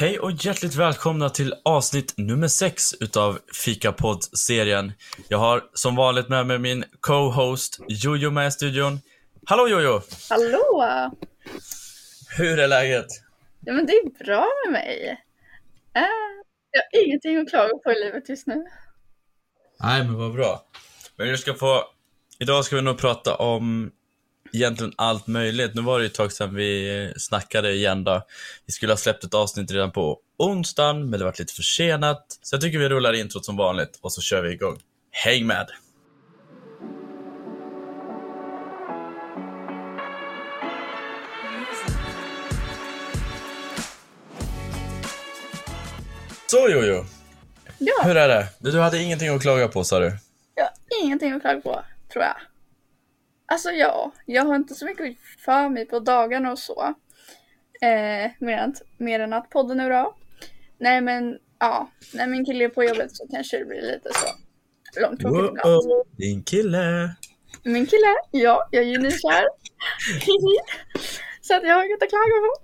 Hej och hjärtligt välkomna till avsnitt nummer 6 utav Fikapodd-serien. Jag har som vanligt med mig min co-host Jojo med i studion. Hallå Jojo! Hallå! Hur är läget? Ja men det är bra med mig. Äh, jag har ingenting att klaga på i livet just nu. Nej men vad bra. Men vi ska få... Idag ska vi nog prata om egentligen allt möjligt. Nu var det ett tag sedan vi snackade igen då. Vi skulle ha släppt ett avsnitt redan på onsdagen, men det var lite försenat. Så jag tycker vi rullar introt som vanligt och så kör vi igång. Häng med! Så Jojo, Ja, hur är det? Du hade ingenting att klaga på sa du? jag har ingenting att klaga på, tror jag. Alltså ja, jag har inte så mycket för mig på dagarna och så. Eh, mer, än, mer än att podden är bra. Nej men ja, när min kille är på jobbet så kanske det blir lite så långtråkigt ibland. Wow, din kille. Min kille, ja, jag är ju nykär. så att jag har inget att klaga på.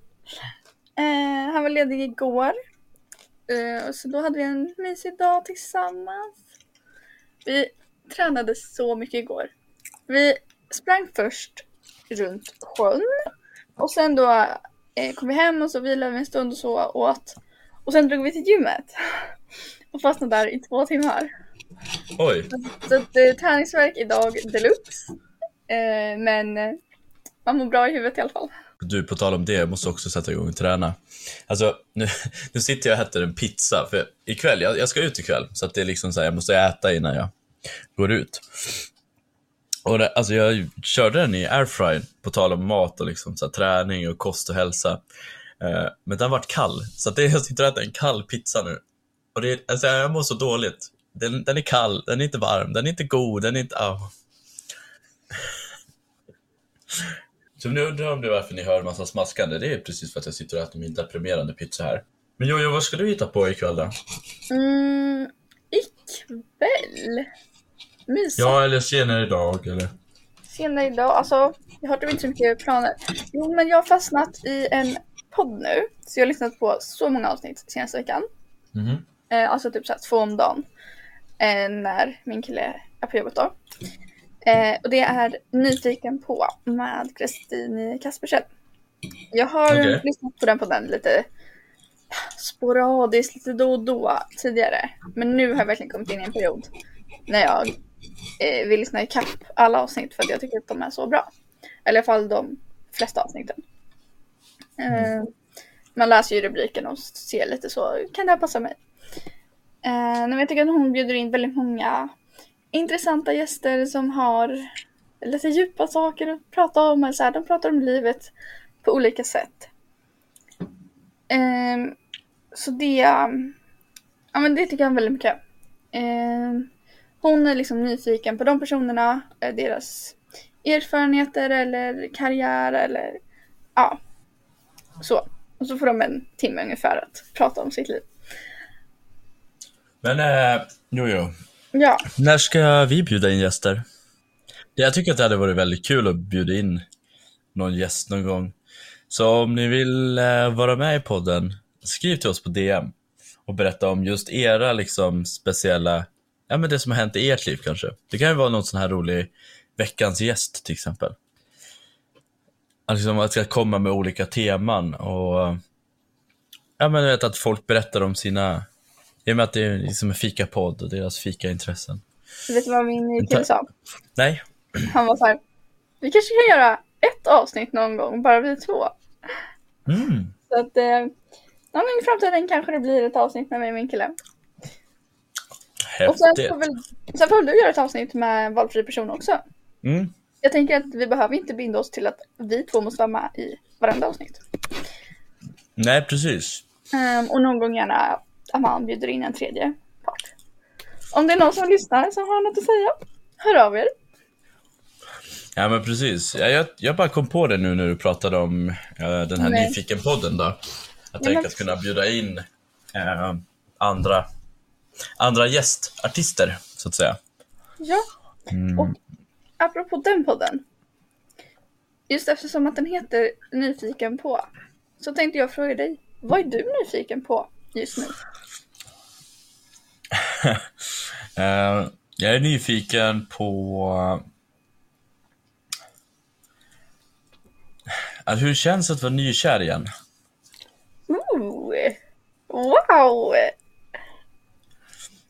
Eh, han var ledig igår. Eh, så då hade vi en mysig dag tillsammans. Vi tränade så mycket igår. Vi sprang först runt sjön. Och sen då eh, kom vi hem och så vilade vi en stund och så åt. Och sen drog vi till gymmet. Och fastnade där i två timmar. Oj, Så att, eh, träningsverk idag deluxe. Eh, men man mår bra i huvudet i alla fall. du på tal om det, jag måste också sätta igång och träna. Alltså, nu, nu sitter jag och äter en pizza, för ikväll, jag, jag ska ut ikväll, så att det är liksom så här, jag måste äta innan jag går ut. Och det, alltså jag körde den i airfryer, på tal om mat och liksom så här, träning och kost och hälsa. Eh, men den vart kall, så att det, jag sitter och äter en kall pizza nu. Och det, alltså jag mår så dåligt. Den, den är kall, den är inte varm, den är inte god, den är inte... Oh. Så nu undrar om det är varför ni hör en massa smaskande. Det är precis för att jag sitter och äter min deprimerande pizza här. Men Jojo, vad ska du hitta på ikväll då? Mm, ikväll? Mysigt. Ja, eller senare idag, eller? Senare idag, alltså jag har typ inte så mycket planer. Jo men jag har fastnat i en podd nu. Så jag har lyssnat på så många avsnitt senaste veckan. Mhm. Eh, alltså typ såhär två om dagen. Eh, när min kille är på jobbet då. Eh, och det är Nyfiken på med Kristin Kaspersen. Jag har Okej. lyssnat på den på den lite sporadiskt, lite då och då tidigare. Men nu har jag verkligen kommit in i en period när jag Eh, vill lyssna ikapp alla avsnitt för att jag tycker att de är så bra. Eller i alla fall de flesta avsnitten. Eh, man läser ju rubriken och ser lite så, kan det här passa mig? Eh, men jag tycker att hon bjuder in väldigt många intressanta gäster som har lite djupa saker att prata om. Så här, de pratar om livet på olika sätt. Eh, så det, ja, men det tycker jag väldigt mycket. Eh, hon är liksom nyfiken på de personerna, eh, deras erfarenheter eller karriär eller ja, så. Och så får de en timme ungefär att prata om sitt liv. Men eh, Jojo, Ja, när ska vi bjuda in gäster? Jag tycker att det hade varit väldigt kul att bjuda in någon gäst någon gång. Så om ni vill eh, vara med i podden, skriv till oss på DM och berätta om just era liksom speciella, ja men det som har hänt i ert liv kanske. Det kan ju vara någon sån här rolig veckans gäst till exempel. Alltså att ska komma med olika teman och ja men du vet att folk berättar om sina, i och med att det är liksom en fikapodd och deras fikaintressen. vet du vad min kille sa? Nej, Han var så här, vi kanske kan göra ett avsnitt någon gång, bara vi två. mm. Så att, eh, ja men i framtiden kanske det blir ett avsnitt med mig och min kille. Och sen häftigt. får, väl, sen får väl du göra ett avsnitt med valfri person också. Mm. Jag tänker att vi behöver inte binda oss till att vi två måste vara med i varenda avsnitt. Nej, precis. Ehm, och någon gång gärna att man bjuder in en tredje part. Om det är någon som lyssnar som har något att säga, hör av er. Ja, men precis. Jag, jag, jag bara kom på det nu när du pratade om eh, den här Nej. Nyfiken-podden då. Att Ja, tänka men- att kunna bjuda in eh, andra, andra gästartister, så att säga. Ja, Mm. Och- apropå den podden. Just eftersom att den heter Nyfiken på. Så tänkte jag fråga dig, Vad är du nyfiken på just nu? Eh, jag är nyfiken på uh, hur det känns att vara nykär igen. Ooh. Wow!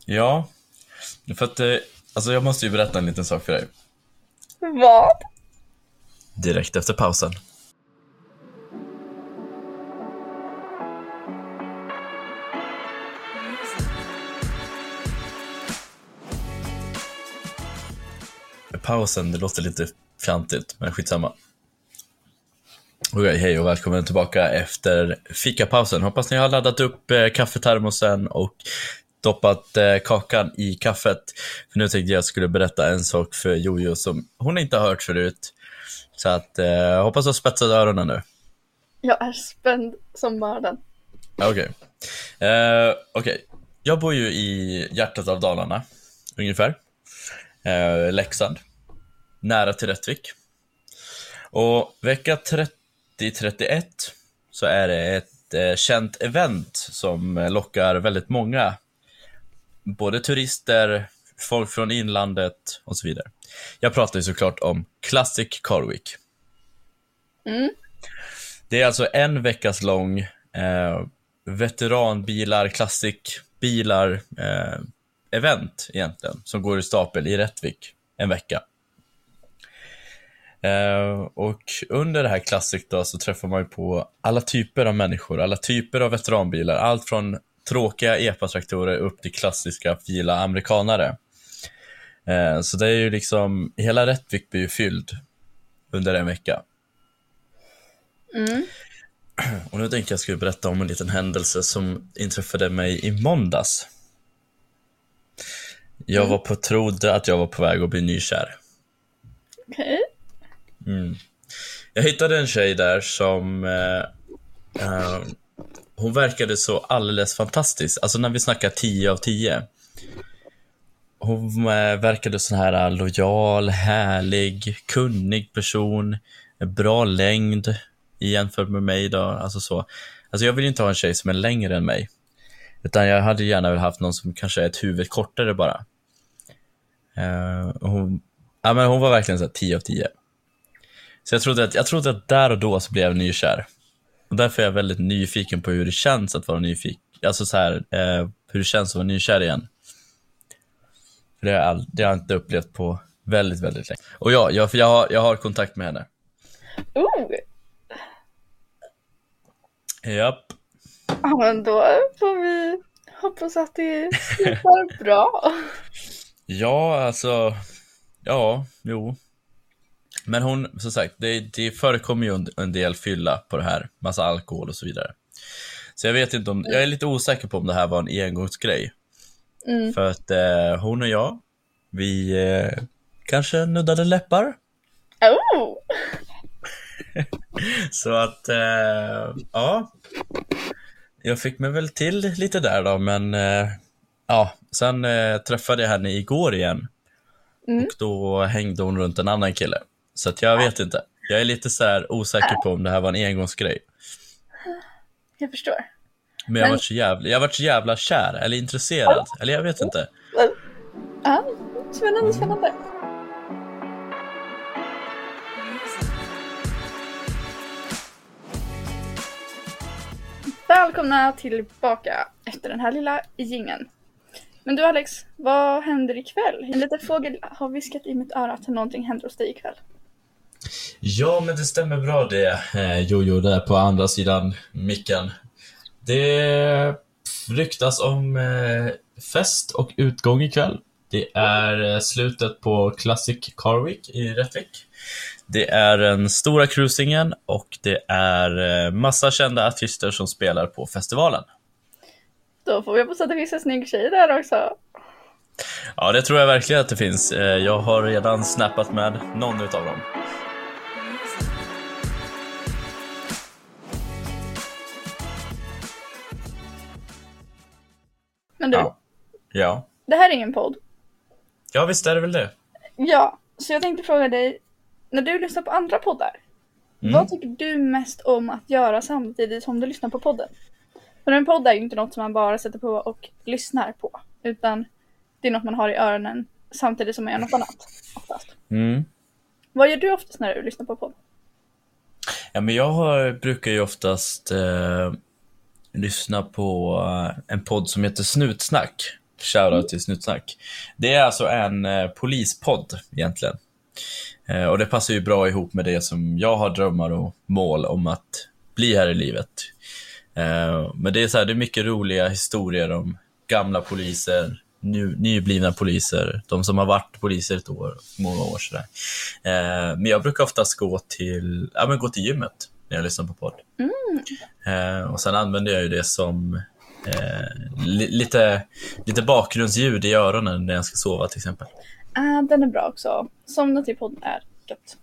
Ja, för att eh, alltså jag måste ju berätta en liten sak för dig. Vad? Direkt efter pausen. Pausen, det låter lite fjantigt, men skitsamma. Okej, hej och välkommen tillbaka efter fikapausen. Hoppas ni har laddat upp eh, kaffetermosen och doppat eh, kakan i kaffet. För nu tänkte jag skulle berätta en sak för Jojo som hon inte har hört förut. Så att eh, hoppas du har spetsat öronen nu. Jag är spänd som mörden. Okej. Eh, Okej. Jag bor ju i hjärtat av Dalarna, ungefär. Eh, Leksand. Nära till Rättvik. Och vecka 30-31 så är det ett eh, känt event som lockar väldigt många. Både turister, folk från inlandet och så vidare. Jag pratar ju såklart om Classic Car Week. Mm. Det är alltså en veckas lång eh, veteranbilar, klassikbilar eh, event egentligen, som går i stapel i Rättvik en vecka. Eh, och under det här Classic då så träffar man ju på alla typer av människor, alla typer av veteranbilar, allt från tråkiga epatraktorer upp till klassiska fila amerikanare. Eh, så det är ju liksom, hela Rättvik blir ju fylld under en vecka. Mm. Och nu tänkte jag skulle berätta om en liten händelse som inträffade mig i måndags. Jag Mm. var på, trodde att jag var på väg att bli nykär. Okej. Mm. Jag hittade en tjej där som eh, eh, hon verkade så alldeles fantastisk, alltså när vi snackar 10 av 10 Hon eh, verkade så här eh, lojal, härlig, kunnig person. Bra längd jämfört med mig då, alltså så. Alltså jag vill inte ha en tjej som är längre än mig. Utan jag hade gärna velat haft någon som kanske är ett huvud kortare bara. Uh, hon, ja, men hon var verkligen så här 10 av 10 så jag trodde, att, jag trodde att där och då så blev jag nykär. Och därför är jag väldigt nyfiken på hur det känns att vara nyfiken. Alltså så här, eh, hur det känns att vara nykär igen. För det har jag, all, det har jag inte upplevt på väldigt, väldigt länge. Och ja, jag, för jag, har, jag har kontakt med henne. Oh! Japp. Ja, men då får vi hoppas att det slutar bra. Ja, alltså. Ja, jo. Men hon, som sagt, det, det förekommer ju en, en del fylla på det här. Massa alkohol och så vidare. Så jag vet inte om, jag är lite osäker på om det här var en engångsgrej. Mm. För att eh, hon och jag, vi eh, kanske nuddade läppar. Oh! Så att, eh, ja. Jag fick mig väl till lite där då, men eh, ja, sen eh, träffade jag henne igår igen. Mm. Och då hängde hon runt en annan kille. Så jag vet inte. Jag är lite så här osäker på om det här var en engångsgrej. Jag förstår. Men jag Men- varit så jävla, jag varit så jävla kär, eller intresserad. Eller jag vet inte. Ja, spännande, spännande. Välkomna tillbaka efter den här lilla gingen. Men du Alex, vad händer ikväll? En liten fågel har viskat i mitt öra att någonting händer hos dig ikväll. Ja, men det stämmer bra det, eh, Jojo, där på andra sidan micken. Det ryktas om eh, fest och utgång ikväll. Det är eh, slutet på Classic Car Week i Rättvik. Det är den stora cruisingen och det är massa kända artister som spelar på festivalen. Då får vi hoppas att det finns en snygg tjej där också. Ja, det tror jag verkligen att det finns. Jag har redan snappat med någon utav dem. Men du, Ja. Ja. det här är ingen podd. Ja, visst är det väl det. Ja, så jag tänkte fråga dig, när du lyssnar på andra poddar, Mm. vad tycker du mest om att göra samtidigt som du lyssnar på podden? För en podd är ju inte något som man bara sätter på och lyssnar på. Utan det är något man har i öronen samtidigt som man gör något annat. Oftast. Mm. Vad gör du oftast när du lyssnar på podd? Ja, men jag har, brukar ju oftast eh, lyssna på eh, en podd som heter Snutsnack. Shoutout till Snutsnack. Det är alltså en eh, polispodd egentligen. Eh, och det passar ju bra ihop med det som jag har drömmar och mål om att bli här i livet. Men det är, så här, det är mycket roliga historier om gamla poliser, nu, nyblivna poliser, de som har varit poliser ett år, många år sådär. Men jag brukar oftast gå till, ja, men gå till gymmet när jag lyssnar på podd. Eh, och sen använder jag ju det som eh, li, lite, lite bakgrundsljud i öronen när jag ska sova till exempel. Ah, den är bra också. Somna till podden är gött.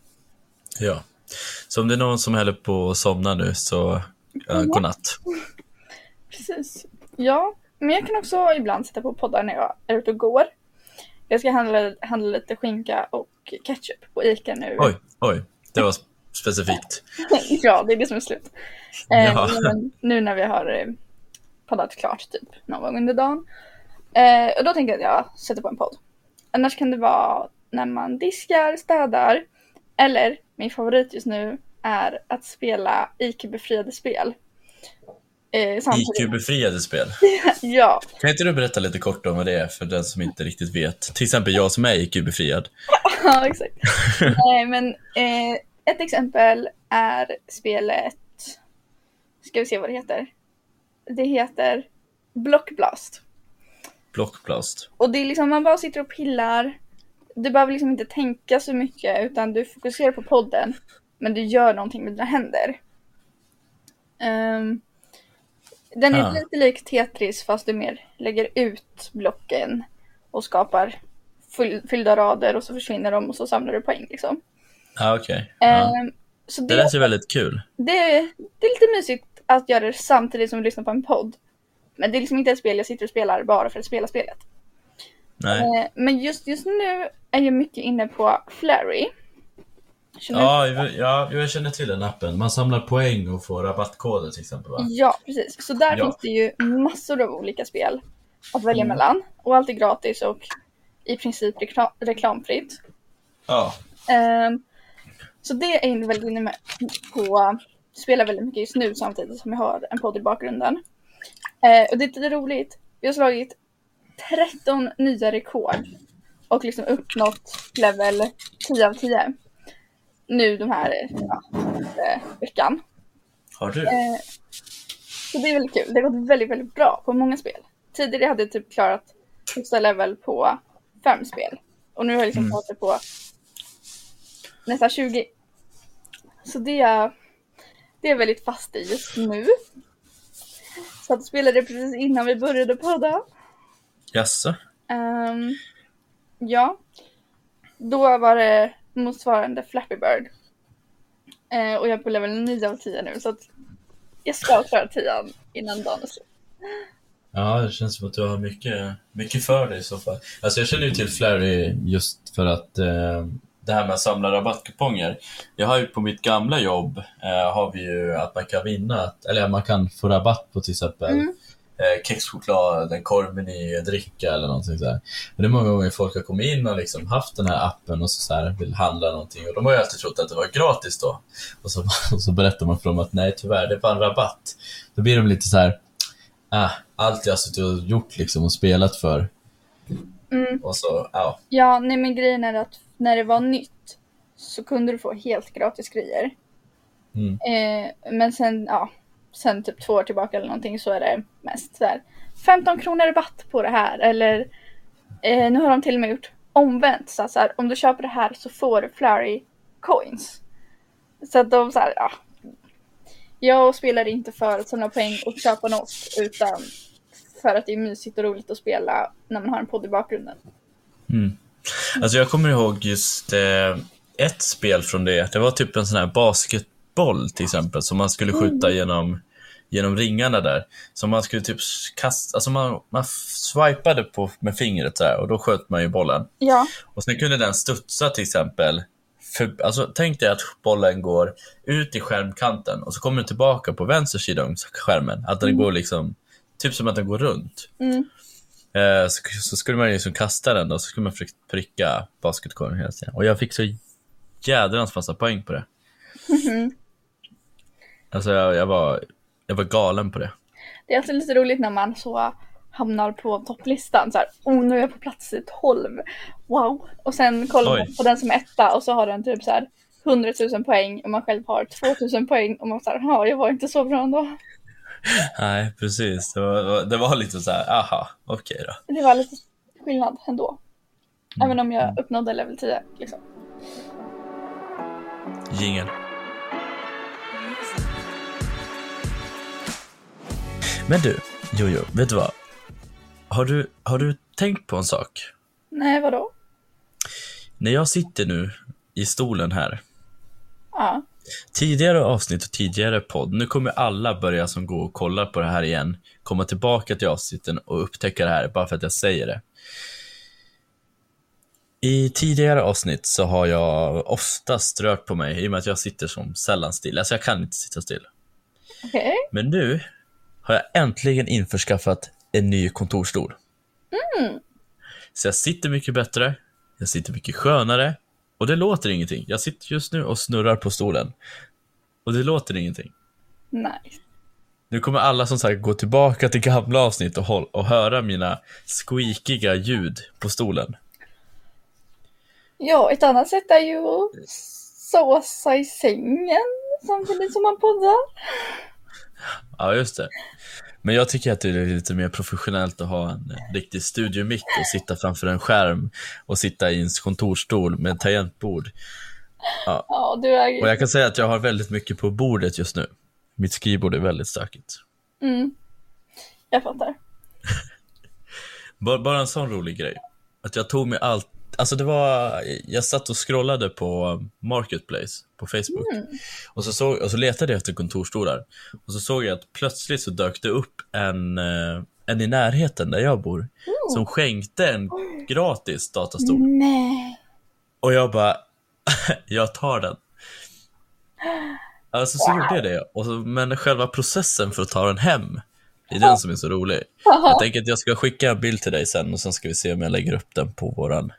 Ja. Så om det är någon som håller på att somna nu så uh, godnatt. Precis. Ja, men jag kan också ibland sätta på poddar när jag är ute och går. Jag ska handla, handla lite skinka och ketchup på Ica nu. Oj, oj, det var specifikt. ja, det är det som är slut. Eh, Ja. nu när vi har eh, poddat klart typ någon gång under dagen. Eh, och då tänkte jag att jag sätter på en podd. Annars kan det vara när man diskar, städar. Eller min favorit just nu är att spela IQ-befriade spel. Eh. IQ-befriade spel. Ja, Kan inte du berätta lite kort om vad det är för den som inte riktigt vet? Till exempel jag som är IQ-befriad. ja exakt. Nej, men eh, ett exempel är spelet, ska vi se vad det heter. Det heter Blockblast. Blockplast. Och det är liksom, man bara sitter och pillar. Du behöver liksom inte tänka så mycket utan du fokuserar på podden. Men du gör någonting med dina händer. Ehm, den är Ah. lite lik Tetris fast du mer lägger ut blocken och skapar fyll, fyllda rader och så försvinner de och så samlar du poäng liksom. Ja, okej. Ja. Ehm, så Det det, lät ju väldigt kul. det, det är lite mysigt att göra det samtidigt som du lyssnar på en podd. Men det är liksom inte ett spel jag sitter och spelar bara för att spela spelet. Nej. Eh, Men just, just nu är jag mycket inne på Flurry. Ja, jag- ja, jag känner till den appen. Man samlar poäng och får rabattkoder till exempel va? ja, precis. Så där Ja. finns det ju massor av olika spel att välja Mm. mellan. Och allt är gratis och i princip rekla- reklamfritt. Ja. Ehm, så det är jag väldigt inne med på. Spelar väldigt mycket just nu samtidigt som jag har en podd i bakgrunden. Eh, och det är lite roligt. Vi har slagit 13 nya rekord. Och liksom uppnått level 10 av 10. Nu de här ja, eh, veckan. Har du? Eh, så det är väldigt kul. Det har gått väldigt, väldigt bra på många spel. Tidigare hade jag typ klarat högsta level på fem spel. Och nu har jag liksom Mm. fått det på nästan 20. Så det är, det är väldigt fast i just nu. Så att spelade precis innan vi började podda. Jaså? Ehm, ja. Då var det motsvarande Flappy Bird. Eh, och jag är på level 9 av 10 nu så att jag ska klara 10 innan dagen är slut. Ja, det känns som att du har mycket, mycket för dig i så fall. Alltså jag känner ju till Flurry just för att eh, det här med att samla rabattkuponger. Jag har ju på mitt gamla jobb eh, har vi ju att man kan vinna, eller man kan få rabatt på till exempel Mm. eh, kexchoklad, en korvmeny, en dricka eller någonting sådär. Och det är många gånger folk har kommit in och liksom haft den här appen och så, så här, vill handla någonting och de har ju alltid trott att det var gratis då. Och så, och så berättar man för dem att nej tyvärr, det är bara en rabatt. Då blir de lite så här. Ah, allt jag har suttit och gjort liksom och spelat för. Mm. Och så, ja. Ja, nej men grejen är att när det var nytt så kunde du få helt gratis grejer. Mm. Eh, men sen, ja, sen typ två år tillbaka eller någonting så är det mest så här 15 kronor rabatt på det här eller eh, nu har de till och med gjort omvänt så, så här, om du köper det här så får du Flurry coins. Så att de så här, ja. Jag spelar inte för att samla poäng och köpa något utan för att det är mysigt och roligt att spela när man har en podd i bakgrunden. Mm. Alltså jag kommer ihåg just eh, ett spel från det. Det var typ en sån här basketboll till exempel som man skulle skjuta genom, genom ringarna där. Så man skulle typ kasta, alltså man, man swipade på med fingret så här och då sköt man ju bollen. Ja, Och sen kunde den studsa till exempel för, alltså, tänk dig att bollen går ut i skärmkanten och så kommer den tillbaka på vänster sida om skärmen. Att den går liksom, typ som att den går runt. Mm. Eh, så, så skulle man liksom kasta den och så skulle man försöka pricka basketkorgen hela tiden. Och jag fick så jädrans massa poäng på det. Mhm. Alltså jag, jag, var, jag var galen på det. Det är alltid lite roligt när man så hamnar på topplistan så här, oh nu är jag på plats 12, wow. Och sen kollar man på den som är etta och så har den typ så här 100 000 poäng och man själv har 2000 poäng och man här, ja jag var inte så bra ändå. Nej, precis. Det var, det var lite så här, aha, okej då. Det var lite skillnad ändå. Mm. Även om jag uppnådde level 10 liksom. Jingel. Men du, Jojo, vet du vad? Har du, har du tänkt på en sak? Nej vadå? När jag sitter nu i stolen här, Ja. Tidigare avsnitt och tidigare podd, nu kommer alla börja som går och kollar på det här igen, komma tillbaka till avsnitten och upptäcka det här bara för att jag säger det. I tidigare avsnitt så har jag ofta strök på mig i och med att jag sitter som sällan still. Alltså jag kan inte sitta still. Okej. Men nu har jag äntligen införskaffat en ny kontorsstol. Mm. Så jag sitter mycket bättre, jag sitter mycket skönare och det låter ingenting. Jag sitter just nu och snurrar på stolen och det låter ingenting. Nice. Nu kommer alla som sagt gå tillbaka till gamla avsnitt och, håll- och höra mina squeakiga ljud på stolen. Ja, ett annat sätt är ju att såsa i sängen samtidigt som man poddar. Ja, just det. Men jag tycker att det är lite mer professionellt att ha en riktig studiomick och sitta framför en skärm och sitta i en kontorsstol med tangentbord. Ja, du är Och jag kan säga att jag har väldigt mycket på bordet just nu. Mitt skrivbord är väldigt stökigt. Mm. Jag fattar. Bara en sån rolig grej. Att jag tog mig allt, alltså det var, jag satt och scrollade på Marketplace på Facebook. Mm. Och, så såg, och så letade jag efter kontorsstolar. Och så såg jag att plötsligt så dök det upp en, eh, en i närheten där jag bor. Som skänkte en gratis datastol. Nej. Och jag bara, jag tar den. Alltså så Wow. gjorde jag det. Och så, men själva processen för att ta den hem, det är den som är så rolig. Jag tänker att jag ska skicka en bild till dig sen och sen ska vi se om jag lägger upp den på våran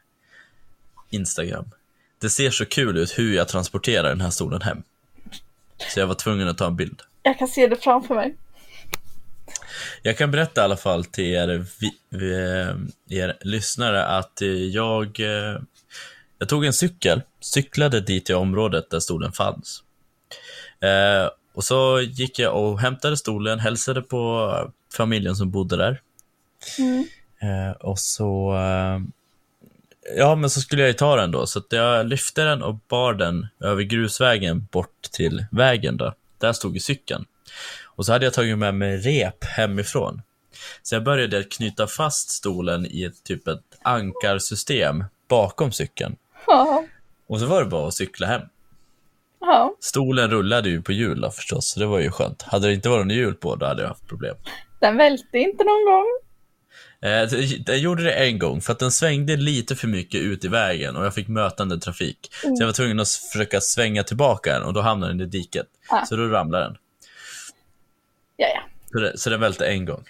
Instagram. Det ser så kul ut hur jag transporterar den här stolen hem. Så jag var tvungen att ta en bild. Jag kan se det framför mig. Jag kan berätta i alla fall till er, vi, er lyssnare att eh, jag, eh, jag tog en cykel, cyklade dit till området där stolen fanns. Eh, och så gick jag och hämtade stolen, hälsade på familjen som bodde där. Mm. Eh, och så, eh, ja men så skulle jag ju ta den då, så jag lyfte den och bar den över grusvägen bort till vägen då. Där stod ju cykeln. Och så hade jag tagit med mig rep hemifrån. Så jag började knyta fast stolen i ett typ ett ankarsystem bakom cykeln. Ja. Och så var det bara att cykla hem. Ja. Stolen rullade ju på hjul då förstås, så det var ju skönt. Hade det inte varit något hjul på, då hade jag haft problem. Den välte inte någon gång. Eh, Den gjorde det en gång för att den svängde lite för mycket ut i vägen och jag fick mötande trafik. Så jag var tvungen att försöka svänga tillbaka den och då hamnade den i diket. Ah. Så då ramlade den. Ja, ja. Så, det, så den välte en gång.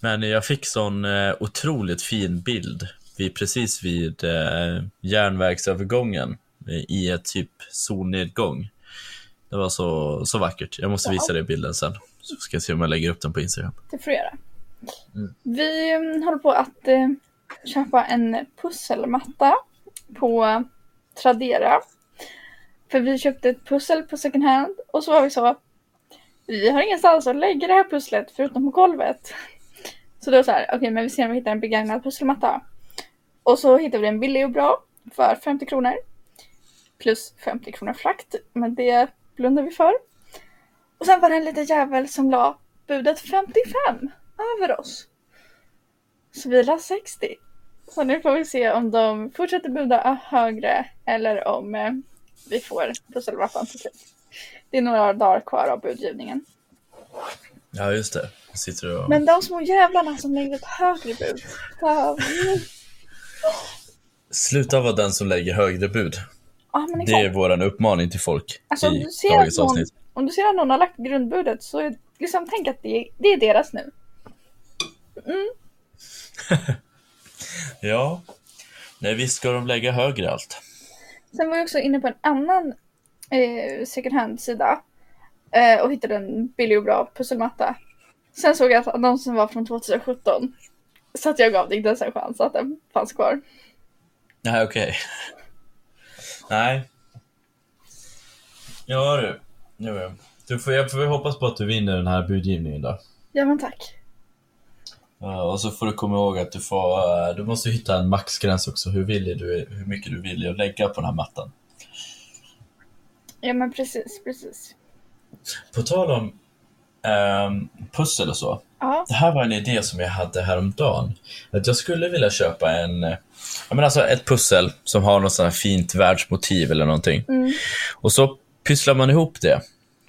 Men jag fick sån eh, otroligt fin bild vid, precis vid eh, järnvägsövergången eh, i ett typ solnedgång. Det var så, så vackert. Jag måste visa dig bilden sen. Så ska jag se om jag lägger upp den på Instagram. Det får du göra. Mm. Vi mm, håller på att eh, köpa en pusselmatta på Tradera. För vi köpte ett pussel på second hand och så var vi så. Vi har ingenstans att lägga det här pusslet förutom på golvet. Så då så här, okej men vi ser om vi hittar en begagnad pusselmatta. Och så hittade vi en billig och bra för 50 kronor. Plus 50 kronor frakt, men det blundar vi för. Och sen var det en liten jävel som la budet 55 över oss. Så vi la 60. Så nu får vi se om de fortsätter buda högre eller om eh, vi får pusselmattan till slut. Det är några dagar kvar av budgivningen. Ja, just det. Sitter och... Men de små jävlarna som lägger ett högre bud. Sluta vara den som lägger högre bud. Ja, Det är vår uppmaning till folk Alltså, i dagens någon, avsnitt. Om du ser att någon har lagt grundbudet så är, liksom, tänk att det, det är deras nu. Ja. Nej, visst ska de lägga högre allt. Sen var jag också inne på en annan eh, second hand-sida eh, och hittade en billig och bra pusselmatta. Sen såg jag att annonsen var från 2017. Så att jag gav det inte ens en chans att den fanns kvar. Nej, okej. Nej. Ja du. Jo, ja. Du får, jag får hoppas på att du vinner den här budgivningen då. Ja men tack. Ja, och så får du komma ihåg att du får, eh, du måste hitta en maxgräns också. Hur, villig du hur mycket du vill lägga på den här mattan. Ja men precis, precis. På tal om ehm, pussel och så. Det här var en idé som jag hade häromdagen. Att jag skulle vilja köpa en, eh, jag menar alltså ett pussel som har något sånt här fint världsmotiv eller någonting. mm. Och så pysslar man ihop det.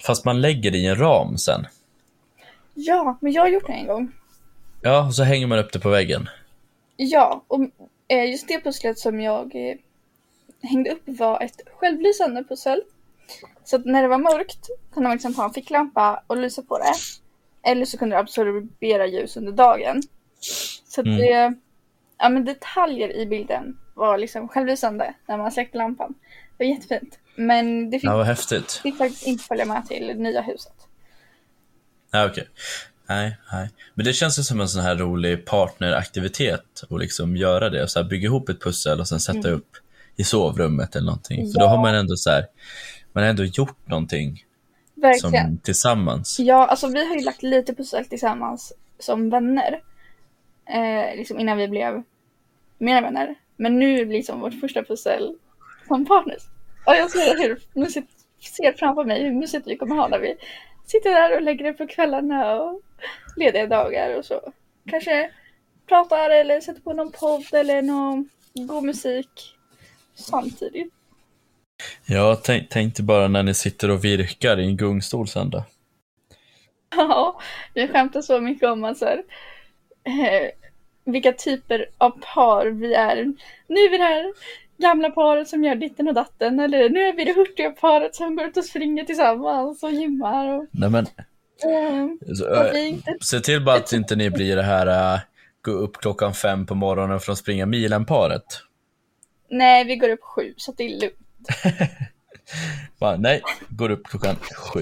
Fast man lägger det i en ram sen. ja men jag har gjort det en gång. Ja, och så hänger man upp det på väggen. Ja, och eh, just det pusslet som jag eh, hängde upp var ett självlysande pussel. Så att när det var mörkt kunde man liksom ha en ficklampa och lysa på det. Eller så kunde det absorbera ljus under dagen. Så att Mm. det, ja men detaljer i bilden var liksom självlysande när man släckte lampan. Det var jättefint. Men det fick, Ja, vad häftigt. fick faktiskt inte följa med till nya huset. Ja, okej. Nej, nej. Men det känns ju som en sån här rolig partneraktivitet att liksom göra det. Så här, bygga ihop ett pussel och sen sätta Mm. upp i sovrummet eller någonting. För då Ja. har man ändå så här, man har ändå gjort någonting Verkligen. som tillsammans. Ja, alltså vi har ju lagt lite pussel tillsammans som vänner. Eh, liksom innan vi blev mer vänner. Men nu liksom vårt första pussel som partners. Och jag ser hur mysigt, ser framför mig hur mysigt vi kommer ha när vi sitter där och lägger det på kvällarna och lediga dagar och så. Kanske pratar eller sätter på någon podd eller någon god musik samtidigt. Jag tänk, tänkte bara när ni sitter och virkar i en gungstol sen då. Ja, vi skämtar så mycket om att så här, eh, vilka typer av par vi är. Nu är vi här gamla paret som gör ditten och datten eller nu är vi det hurtiga paret som går ut och springer tillsammans och gymmar. Och, Nej men, så, och äh, inte, se till bara att inte ni blir det här äh, gå upp klockan fem på morgonen för att springa milen-paret. nej, vi går upp sju så det är lugnt. Bara, nej, går upp klockan sju.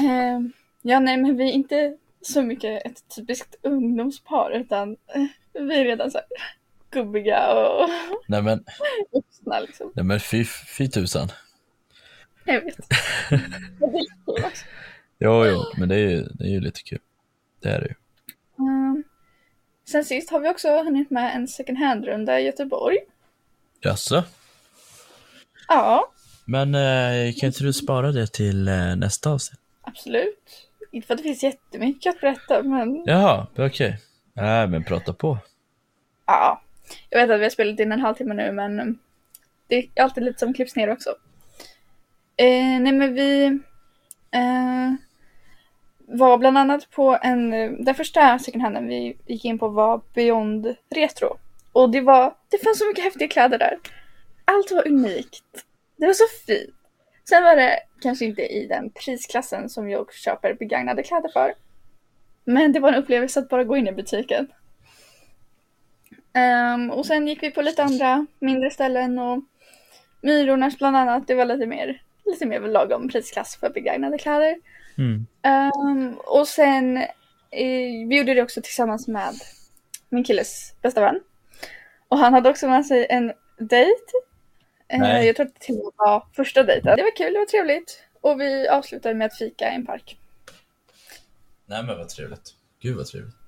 Eh, ja, nej, men vi är inte så mycket ett typiskt ungdomspar utan eh, vi är redan så här gubbiga och Nej men, vuxna liksom. nej men fy, fy tusan. Jag vet. Jo, jo, men det är ju, det är ju lite kul. Det är det ju. Mm. Sen sist har vi också hunnit med en second hand-runda i Göteborg. Jaså? Ja, Men eh, kan inte du spara det till eh, nästa avsnitt? absolut. Inte för att det finns jättemycket att berätta, men Jaha, okej. Nej, men prata på. ja. Jag vet att vi har spelat in en halvtimme nu, men det är alltid lite som klipps ner också. Eh, nej, men vi eh, var bland annat på en, den första second handen vi gick in på var Beyond Retro. Och det var, det fanns så mycket häftiga kläder där. Allt var unikt. Det var så fint. Sen var det kanske inte i den prisklassen som jag köper begagnade kläder för. Men det var en upplevelse att bara gå in i butiken. Ehm, och sen gick vi på lite andra mindre ställen och Myrornas bland annat. Det var lite mer, lite mer lagom prisklass för begagnade kläder. Mm. Ehm, och sen, eh, vi gjorde det också tillsammans med min killes bästa vän. Och han hade också med sig en dejt. Eh, Nej. jag tror att det till och med var första dejten. Det var kul, det var trevligt. Och vi avslutade med att fika i en park. Nej, men vad trevligt. Gud vad trevligt.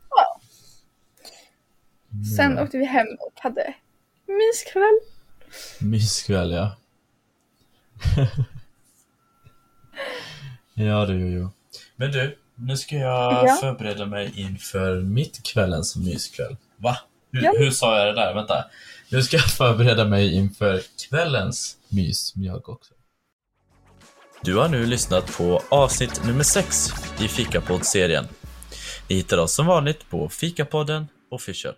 Sen Mm. åkte vi hem och hade myskväll. Myskväll, ja. ja, du, jo, jo. Men du, nu ska jag Ja. förbereda mig inför mitt kvällens myskväll. Va? Hur, Ja. hur sa jag det där? Vänta. Nu ska jag förbereda mig inför kvällens mys, jag också. Du har nu lyssnat på avsnitt nummer 6 i Fikapodd-serien. Ni hittar oss som vanligt på Fikapodden Official.